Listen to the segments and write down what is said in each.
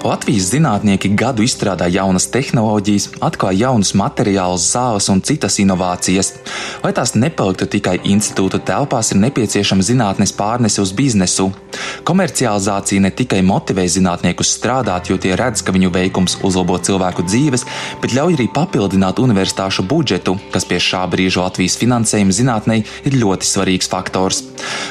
Latvijas zinātnieki gadu izstrādā jaunas tehnoloģijas, atklāja jaunus materiālus, zāles un citas inovācijas. Lai tās nepaliktu tikai institūta telpās, ir nepieciešama zinātnes pārnese uz biznesu. Komercializācija ne tikai motivē zinātniekus strādāt, jo tie redz, ka viņu veikums uzlabo cilvēku dzīves, bet ļauj arī papildināt universitāšu budžetu, kas pie šā brīža Latvijas finansējuma zinātnē ir ļoti svarīgs faktors.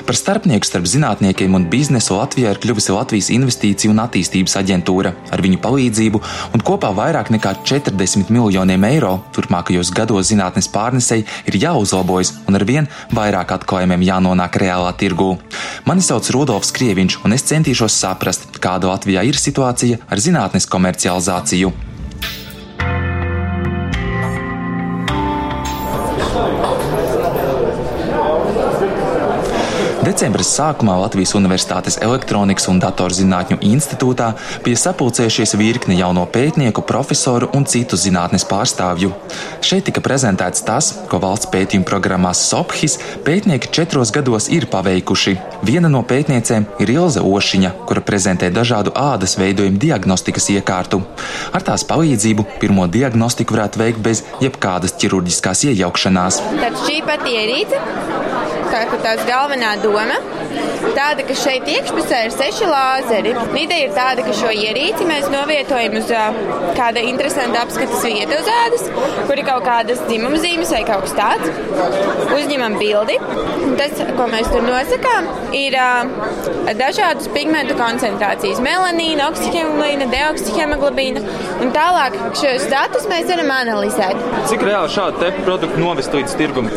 Par starpnieku starp zinātniekiem un biznesu Latvijā ir kļuvusi Latvijas Investīciju un attīstības aģentūra. Ar viņu palīdzību un kopā vairāk nekā 40 miljoniem eiro turpmākajos gados zinātnes pārnesei ir jāuzlabojas un ar vien vairāk atklājumiem jānonāk reālā tirgū. Mani sauc Rudolfs Krieviņš, un es centīšos saprast, kāda Latvijā ir situācija ar zinātnes komercializāciju. Decembra sākumā Latvijas Universitātes Elektronikas un datorzinātņu institūtā bija sapulcējušies virkne jauno pētnieku, profesoru un citu zinātnes pārstāvju. Šeit tika prezentēts tas, ko valsts pētījuma programmā SOPHIS pētnieki četros gados ir paveikuši. Viena no pētniecēm ir Ilze Ošiņa, kura prezentē dažādu ādas veidojumu diagnostikas iekārtu. Ar tās palīdzību pirmo diagnostiku varētu veikt bez jebkādas ķirurģiskās iejaukšanās. Tad šī pati ierīce tā ir tās galvenā doma. Tāda, ka šeit iekšpusē ir seši lāzeri. Ideja ir tāda, ka šo ierīci mēs novietojam uz kāda interesanta apskates vieta uz ādas, kur ir kaut kādas dzimuma zīmes vai kaut kas tāds. Uzņemam bildi. Tas, ko mēs tur nosakām, ir dažādas pigmentu koncentrācijas - melanīna, oksihemoglīna, deoksihemoglobīna. Un tālāk šos datus mēs varam analizēt. Cik reāli šādi produkti novest līdz tirgumam?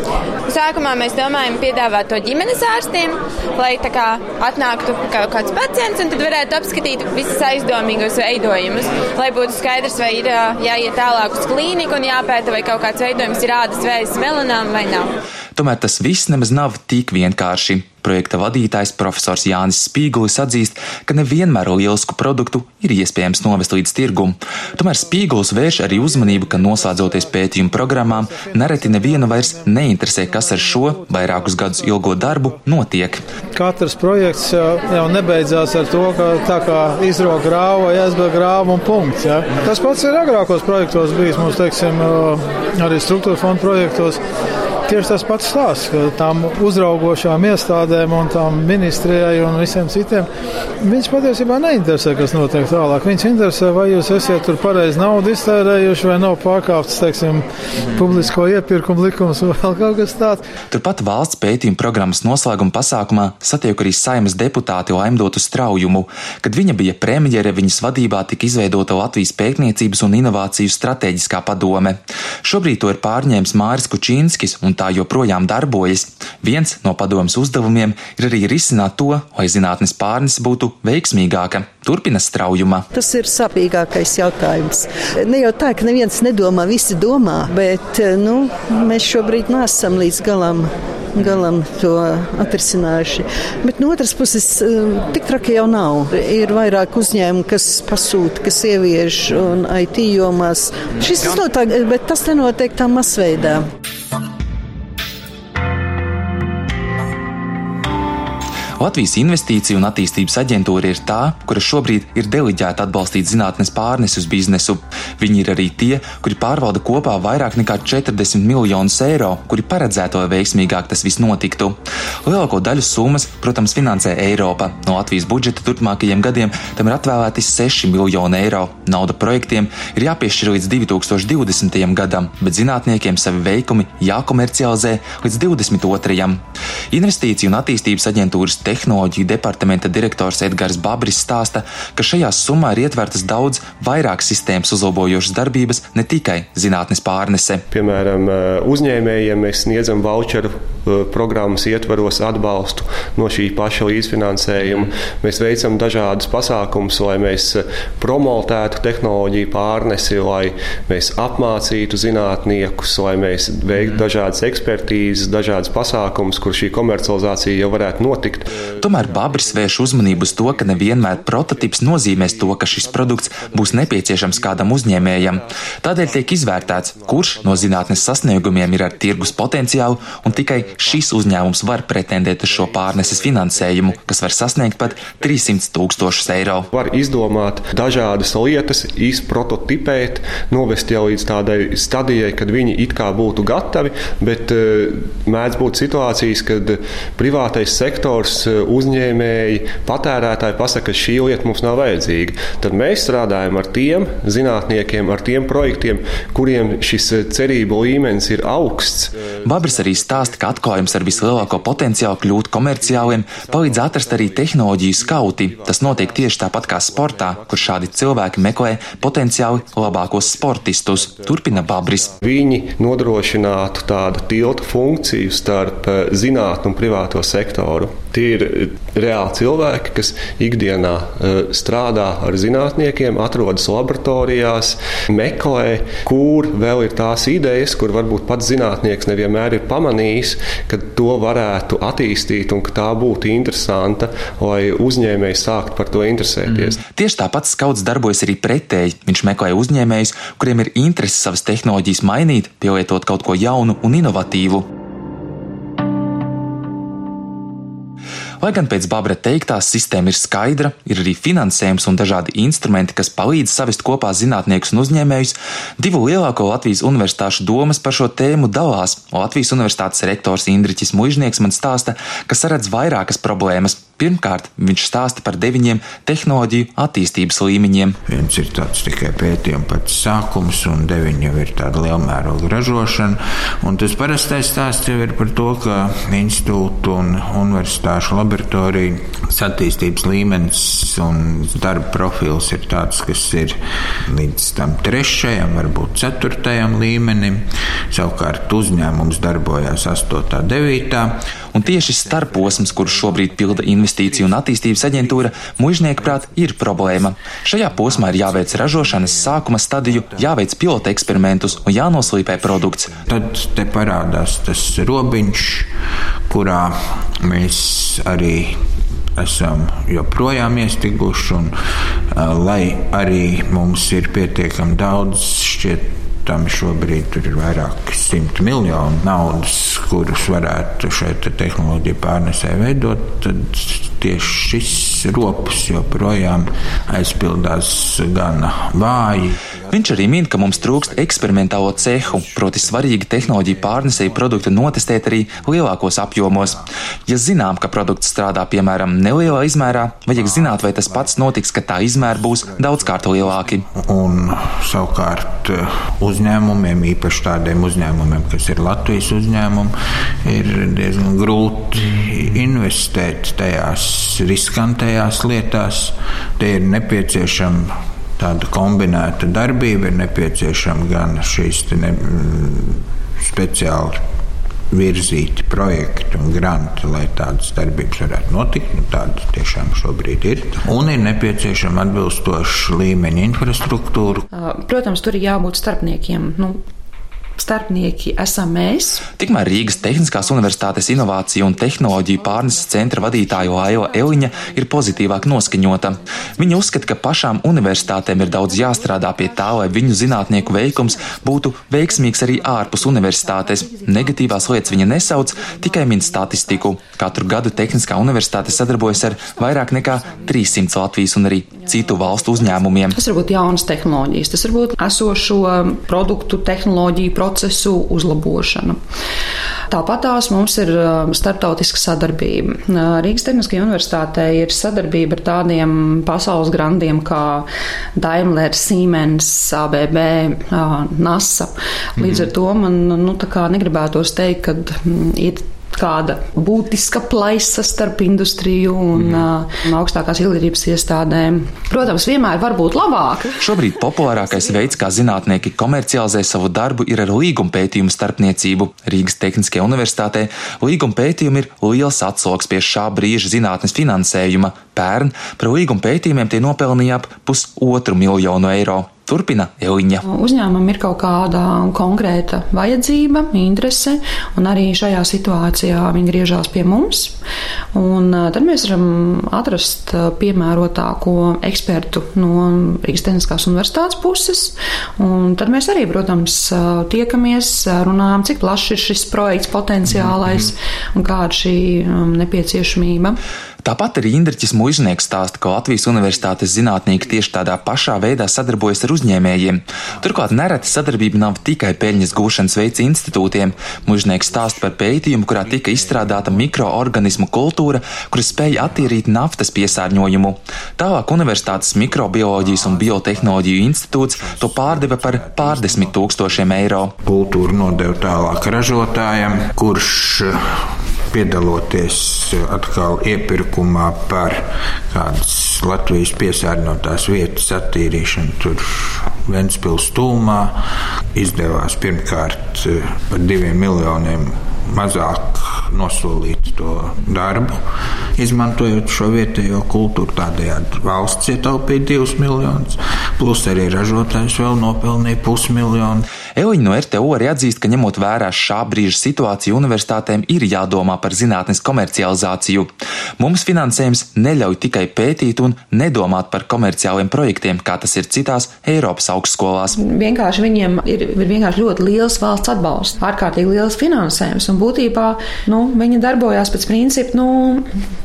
Sākumā mēs domājam piedāvāt to ģimenes ārstiem, lai tā kā atnāktu kaut kāds pacients un tad varētu apskatīt visus aizdomīgos veidojumus, lai būtu skaidrs, vai ir jāiet tālāk uz klīniku un jāpēta, vai kaut kāds veidojums ir ādas vēzis melanām vai nav. Tomēr tas viss nemaz nav tik vienkārši. Projekta vadītājs profesors Jānis Spīgulis atzīst, ka nevienmēr lielisku produktu ir iespējams novest līdz tirgum. Tomēr Spīgulis vērš arī uzmanību, ka noslēdzoties pētījumu programmām, nereti nevienu vairs neinteresē, kas ar šo vairākus gadus ilgo darbu notiek. Katrs projekts jau, nebeidzās ar to, ka tā kā izrauga grāva aizbēg grāva un punkts. Ja. Tas pats ir agrākos projektos bijis mums, teiksim, arī struktūra fonda projektos tieši tas pats stāsts, ka tām uzraugošām iestādēm un tām ministrijai un visiem citiem viņas patiesībā neinteresē, kas notiek tālāk. Viņas interesē, vai jūs esat tur pareizi naudu iztērējuši vai nav pārkāpts, teiksim, publisko iepirkumu likums vai vēl kaut kas tāds. Turpat valsts pētījuma programmas noslēguma pasākumā satieku arī saimas deputāti Laimdotu Straujumu. Kad viņa bija premjere, viņas vadībā tika izveidota Latvijas pētniecības un inovāciju strateģiskā padome. Šobrīd to ir pārņēmis Māris Kučīnskis un tā tā joprojām darbojas, viens no padomas uzdevumiem ir arī risināt to, lai zinātnes pārnese būtu veiksmīgāka. Turpina straujuma. Tas ir sāpīgākais jautājums. Ne jau tā, ka neviens nedomā, visi domā, bet nu, mēs šobrīd nesam līdz galam galam to atrisinājuši. Bet no otras puses, tik traki jau nav. Ir vairāk uzņēmumu, kas pasūta, kas ievieš un IT jomās. Šis notiek, bet tas nenotiek tā masveidā. Latvijas Investīciju un attīstības aģentūra ir tā, kura šobrīd ir deliģēta atbalstīt zinātnes pārnesi uz biznesu. Viņi ir arī tie, kuri pārvalda kopā vairāk nekā 40 miljonus eiro, kuri paredzēto, veiksmīgāk tas viss notiktu. Lielāko daļu summas, protams, finansē Eiropa. No Latvijas budžeta turpmākajiem gadiem tam ir atvēlēti 6 miljoni eiro. Nauda projektiem ir jāpiešķir līdz 2020. gadam, bet zinātniekiem savi veikumi jākomercializē līdz 2022. Investīciju un attīstības aģentūras tehnoloģiju departamenta direktors Edgars Babris stāsta, ka šajā summā ir ietvertas daudz vairāk sistēmas uzlabojošas darbības, ne tikai zinātnes pārnese. Piemēram, uzņēmējiem mēs sniedzam voucheru eh, programmas ietvaros atbalstu no šī paša līdzfinansējuma. Mēs veicam dažādus pasākumus, lai mēs eh, promotētu tehnoloģiju pārnesi, lai mēs apmācītu zinātniekus, lai mēs veiktu dažādas ekspertīzes, dažādas pasākumus, kur šī komercializācija jau varētu notikt. Tomēr Babris vērš uzmanību uz to, ka nevienmēr prototyps nozīmēs to, ka šis produkts būs nepieciešams kādam uzņēmējam. Tādēļ tiek izvērtēts, kurš no zinātnes sasniegumiem ir ar tirgus potenciālu un tikai šis uzņēmums var pretendēt uz šo pārneses finansējumu, kas var sasniegt pat 300 tūkstošus eiro. Var izdomāt dažādas lietas, izprototipēt, novest jau līdz tādai stadijai, kad viņi it kā būtu gatavi, bet uh, mēdz būt situācijas, kad privātais sektors, uzņēmēji, patērētāji pasaka, ka šī lieta mums nav vajadzīga. Tad mēs strādājam ar tiem zinātniekiem, ar tiem projektiem, kuriem šis eh, cerību līmenis ir augsts. Babris arī stāsta, ka atklājums ar vislielāko potenciālu kļūt komerciāliem palīdz atrast arī tehnoloģiju skauti. Tas notiek tieši tāpat kā sportā, kur šādi cilvēki meklē potenciāli labākos sportistus. Turpina Babris. Viņi nodrošinātu tādu tiltu funkciju starp eh, zinātnu un privāto sektoru. Tie ir reāli cilvēki, kas ikdienā strādā ar zinātniekiem, atrodas laboratorijās, meklē, kur vēl ir tās idejas, kur varbūt pats zinātnieks nevienmēr ir pamanījis, ka to varētu attīstīt un ka tā būtu interesanta, lai uzņēmēji sāktu par to interesēties. Mm. Tieši tāpat skauts darbojas arī pretēji. Viņš meklē uzņēmējus, kuriem ir interese savas tehnoloģijas mainīt, pielietot kaut ko jaunu un inovatīvu. Lai gan pēc Babra teiktā sistēma ir skaidra, ir arī finansējums un dažādi instrumenti, kas palīdz savest kopā zinātniekus un uzņēmējus, divu lielāko Latvijas universitāšu domas par šo tēmu dalās. Latvijas universitātes rektors Indriķis Mužnieks man stāsta, ka saredz vairākas problēmas. Pirmkārt, viņš stāsta par deviņiem tehnoloģiju attīstības līmeņiem. Viens ir tāds tikai pētījuma pats sākums, un deviņi jau ir tāda lielmēroga ražošana. Un tas parastais stāsts jau ir par to, ka institūtu un universitāšu labi laboratorija attīstības līmenis un darba profils ir tāds, kas ir līdz tam trešajam, varbūt ceturtajam līmenim. Savukārt uzņēmums darbojās 8. un 9. Un tieši starposms, kurš šobrīd pilda investīciju un attīstības aģentūra, mužnieku prāt ir problēma. Šajā posmā ir jāveic ražošanas sākuma stadiju, jāveic pilota eksperimentus un jānoslīpē produkts. Tad te parādās tas robiņš, kurā mēs arī esam joprojām iestiguši. Un, lai arī mums ir pietiekami daudz šķiet tam šobrīd ir vairāk simti miljonu naudas, kurus varētu šeit tehnoloģiju pārnesē veidot, tad tieši šis rops joprojām aizpildās gana vāji. Viņš arī min, ka mums trūkst eksperimentālo cehu, proti svarīgi tehnoloģiju pārnesēju produktu notestēt arī lielākos apjomos. Ja zinām, ka produkts strādā piemēram nelielā izmērā, vajag zināt, vai tas pats notiks, ka tā izmēra būs daudzkārt lielāki. Un savukārt uzņēmumiem, īpaši tādiem uzņēmumiem, kas ir Latvijas uzņēmumi, ir diezgan grūti investēt tajās riskantajās lietās. Te ir nepieciešama tāda kombinēta darbība ir nepieciešama gan šīs ne, mm, speciāli virzīti projekti un granti, lai tādas darbības varētu notikt. Nu, tādas tiešām šobrīd ir. Un ir nepieciešama atbilstoša līmeņa infrastruktūra. Protams, tur ir jābūt starpniekiem. Nu, starpnieki esam mēs. Tikmēr Rīgas Tehniskās Universitātes Innovāciju un Tehnoloģiju pārneses centra vadītāja Laila Eliņa ir pozitīvāk noskaņota. Viņa uzskata, ka pašām universitātēm ir daudz jāstrādā pie tā, lai viņu zinātnieku veikums būtu veiksmīgs arī ārpus universitātes. Negatīvās lietas viņa nesauc, tikai min statistiku. Katru gadu Tehniskā universitāte sadarbojas ar vairāk nekā 300 Latvijas un arī citu valstu uzņēmumiem. Tas var būt jaunas tehnoloģijas, tas var būt esošo produktu tehnoloģiju procesu uzlabošana. Tāpat tās mums ir um, starptautiska sadarbība. Uh, Rīgas Tehniskajā universitātē ir sadarbība ar tādiem pasaules grandiem kā Daimler, Siemens, ABB, uh, NASA. Līdz ar to man nu, negribētos teikt, ka mm, ir kāda būtiska plaisa starp industriju un mm. uh, augstākās izglītības iestādēm. Protams, vienmēr var būt labāk. Šobrīd populārākais veids, kā zinātnieki komercializē savu darbu, ir ar līguma pētījumu starpniecību. Rīgas Tehniskajā universitātē līguma pētījumi ir liels atsloks pie šā brīža zinātnes finansējuma. Pērn par līguma pētījumiem tie nopelnīja ap pusotru miljonu eiro. Turpina Eviņa. Uzņēmumam ir kaut kāda konkrēta vajadzība, interese, un arī šajā situācijā viņi griežās pie mums. Un tad mēs varam atrast piemērotāko ekspertu no Rīgas Tehniskās universitātes puses. Un tad mēs arī, protams, tiekamies, runājam, cik plašs ir šis projekts potenciālais mm -hmm. un kāda šī nepieciešamība. Tāpat arī Indriķis Muiznieks stāsta, ka Latvijas Universitātes zinātnieki tieši tādā pašā veidā sadarbojas ar uzņēmējiem. Turklāt nereti sadarbība nav tikai peļņas gūšanas veids institūtiem. Muiznieks stāsta par pētījumu, kurā tika izstrādāta mikroorganismu kultūra, kuras spēja attīrīt naftas piesārņojumu. Tālāk Universitātes mikrobioloģijas un biotehnoloģiju institūts to pārdeva par pārdesmit tūkstošiem eiro. Kultūra nodeva tālāk ražotājiem, kurš piedaloties atkal iepirkumā par kādas Latvijas piesārņotās vietas attīrīšanu. Tur Ventspils tūmā izdevās pirmkārt eh, par diviem miljoniem mazāk nosolīt to darbu, izmantojot šo vietējo kultūru. Tādējādi valsts ietaupīja divus miljonus, plus arī ražotājs vēl nopelnīja pusmiljonu. Eliņa no RTU arī atzīst, ka ņemot vērā šā brīža situāciju, universitātēm ir jādomā par zinātnes komercializāciju. Mums finansējums neļauj tikai pētīt un nedomāt par komerciāliem projektiem, kā tas ir citās Eiropas augstskolās. Vienkārši viņiem ir, ir vienkārši ļoti liels valsts atbalsts, ārkārtīgi liels finansējums, un būtībā nu, viņi darbojās pēc principa, nu,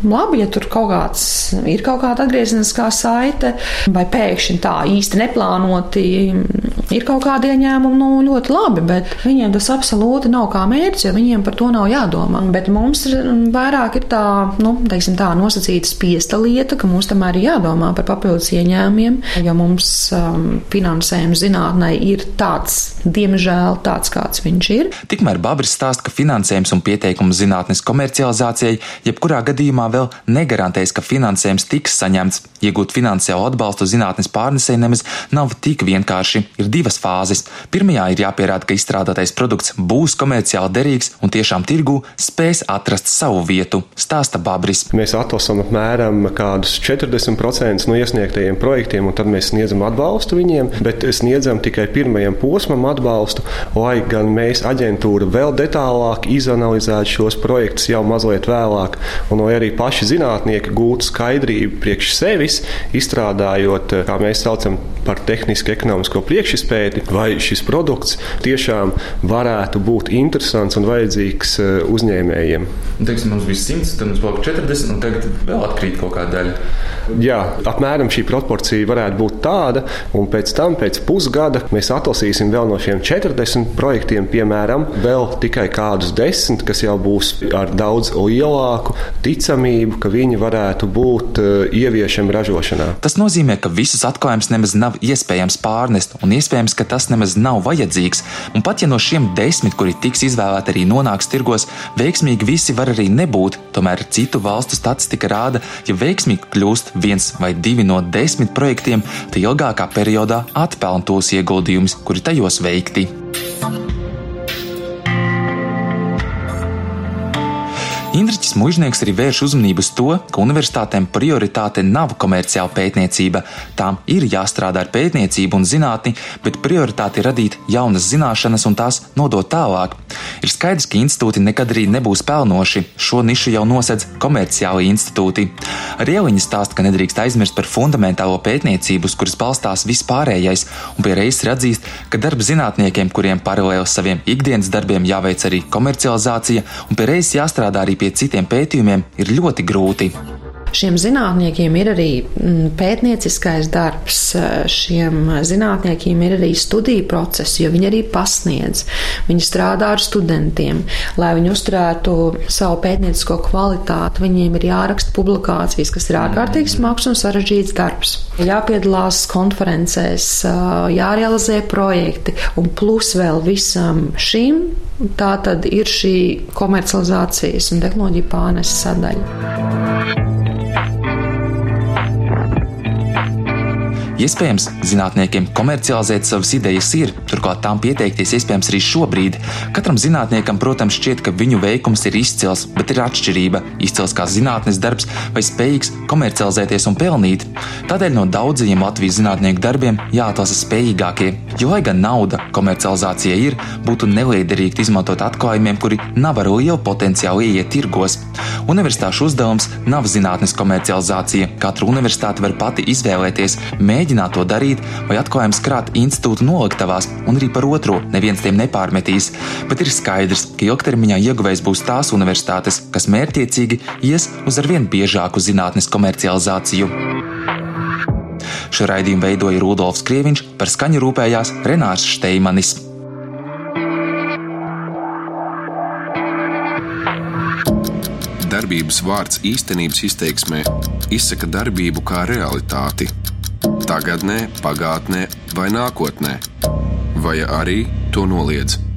labi, ja tur kaut kāds ir kaut kāda atgriezeniskā saite, vai pēkšņi tā īsti neplānoti ir kaut kādi ieņēmumi. Nu, ļoti labi, bet viņiem tas absolūti nav kā mērķis, jo viņiem par to nav jādomā. Bet mums ir vairāk ir tā, nu, teiksim, tā nosacīta spiesta lieta, ka mums tomēr ir jādomā par papildus ieņēmumiem, jo mums um, finansējums zinātnē ir tāds, diemžēl, tāds, kāds viņš ir. Tikmēr Babris stāsta, ka finansējums un pieteikums zinātnes komercializācijai jebkurā gadījumā vēl negarantēs, ka finansējums tiks saņemts. Iegūt finansiālu atbalstu zinātnes pārnesē nemaz nav tik vienkārši. Ir divas fāzes. Pirmajā ir jāpierāda, ka izstrādātais produkts būs komerciāli derīgs un tiešām tirgū spēs atrast savu vietu, stāsta Babris. Mēs atlasām apmēram kādus 40% no iesniegtajiem projektiem, un tad mēs sniedzam atbalstu viņiem, bet sniedzam tikai pirmajam posmam atbalstu, lai gan mēs aģentūra vēl detālāk izanalizētu šos projektus jau mazliet vēlāk, un lai arī paši zinātnieki gūtu skaidrību priekš sevis, izstrādājot, kā mēs saucam par tehniski ekonomisko priekšspēti, vai šis produkts produkts tiešām varētu būt interesants un vajadzīgs eh, uzņēmējiem. Teiksim, mums bija 100, tad mums palika 40, un tagad vēl atkrīt kaut kāda daļa. Jā, apmēram šī proporcija varētu būt tāda, un pēc tam, pēc pusgada, mēs atlasīsim vēl no šiem 40 projektiem, piemēram, vēl tikai kādus desmit, kas jau būs ar daudz lielāku ticamību, ka viņi varētu būt uh, ieviešami ražošanā. Tas nozīmē, ka visus atklājumus nemaz nav iespējams pārnest, un iespējams, ka tas nemaz nav vajadzīgs vajadzīgs, un pat ja no šiem desmit, kuri tiks izvēlēti, arī nonāks tirgos, veiksmīgi visi var arī nebūt. Tomēr citu valstu statistika rāda, ja veiksmīgi kļūst viens vai divi no desmit projektiem, tad ilgākā periodā atpelna tos ieguldījumus, kuri tajos veikti. Indriķis Mužnieks arī vērš uzmanību uz to, ka universitātēm prioritāte nav komerciāla pētniecība. Tām ir jāstrādā ar pētniecību un zinātni, bet prioritāte ir radīt jaunas zināšanas un tās nodot tālāk. Ir skaidrs, ka institūti nekad arī nebūs pelnoši. Šo nišu jau nosedz komerciāli institūti. Rieliņa stāsta, ka nedrīkst aizmirst par fundamentālo pētniecību, uz kuras balstās vispārējais, un pie reizes atzīst, ka darba zinātniekiem, kuriem paralēli saviem ikdienas darbiem jāveic arī komercializācija, un pie reizes jāstrādā arī pie citiem pētījumiem ir ļoti grūti. Šiem zinātniekiem ir arī mm, pētnieciskais darbs, šiem zinātniekiem ir arī studiju process, jo viņi arī pasniedz. Viņi strādā ar studentiem, lai viņi uzturētu savu pētniecisko kvalitāti. Viņiem ir jāraksta publikācijas, kas ir ārkārtīgi smags un sarežģīts darbs. Jāpiedalās konferencēs, jārealizē projekti, un plus vēl visam šim tā tad ir šī komercializācijas un tehnoloģija pārneses sadaļa. Iespējams, zinātniekiem komercializēt savas idejas ir, turklāt tām pieteikties iespējams arī šobrīd. Katram zinātniekam, protams, šķiet, ka viņu veikums ir izcils, bet ir atšķirība - izcils kā zinātnes darbs vai spējīgs komercializēties un pelnīt. Tādēļ no daudzajiem Latvijas zinātnieku darbiem jāatlasa spējīgākie, jo, lai gan nauda komercializācija ir, būtu neliederīgi izmantot atklājumiem, kuri nav ar lielu potenciālu ieiet tirgos. Universitāšu uzdevums nav zinātnes komercializācija. Katra universitāte var pati izvēlēties, mēģināt to darīt vai atklājumus krāt institūta noliktavās, un arī par otro neviens tiem nepārmetīs. Bet ir skaidrs, ka ilgtermiņā ieguvējs būs tās universitātes, kas mērķiecīgi ies uz arvien biežāku zinātnes komercializāciju. Šo raidījumu veidoja Rudolfs Krieviņš, par skaņu rūpējās Renārs Šteimanis. Darbības vārds īstenības izteiksmē izsaka darbību kā realitāti. Tagatnē, pagātnē vai nākotnē, vai arī to noliedz.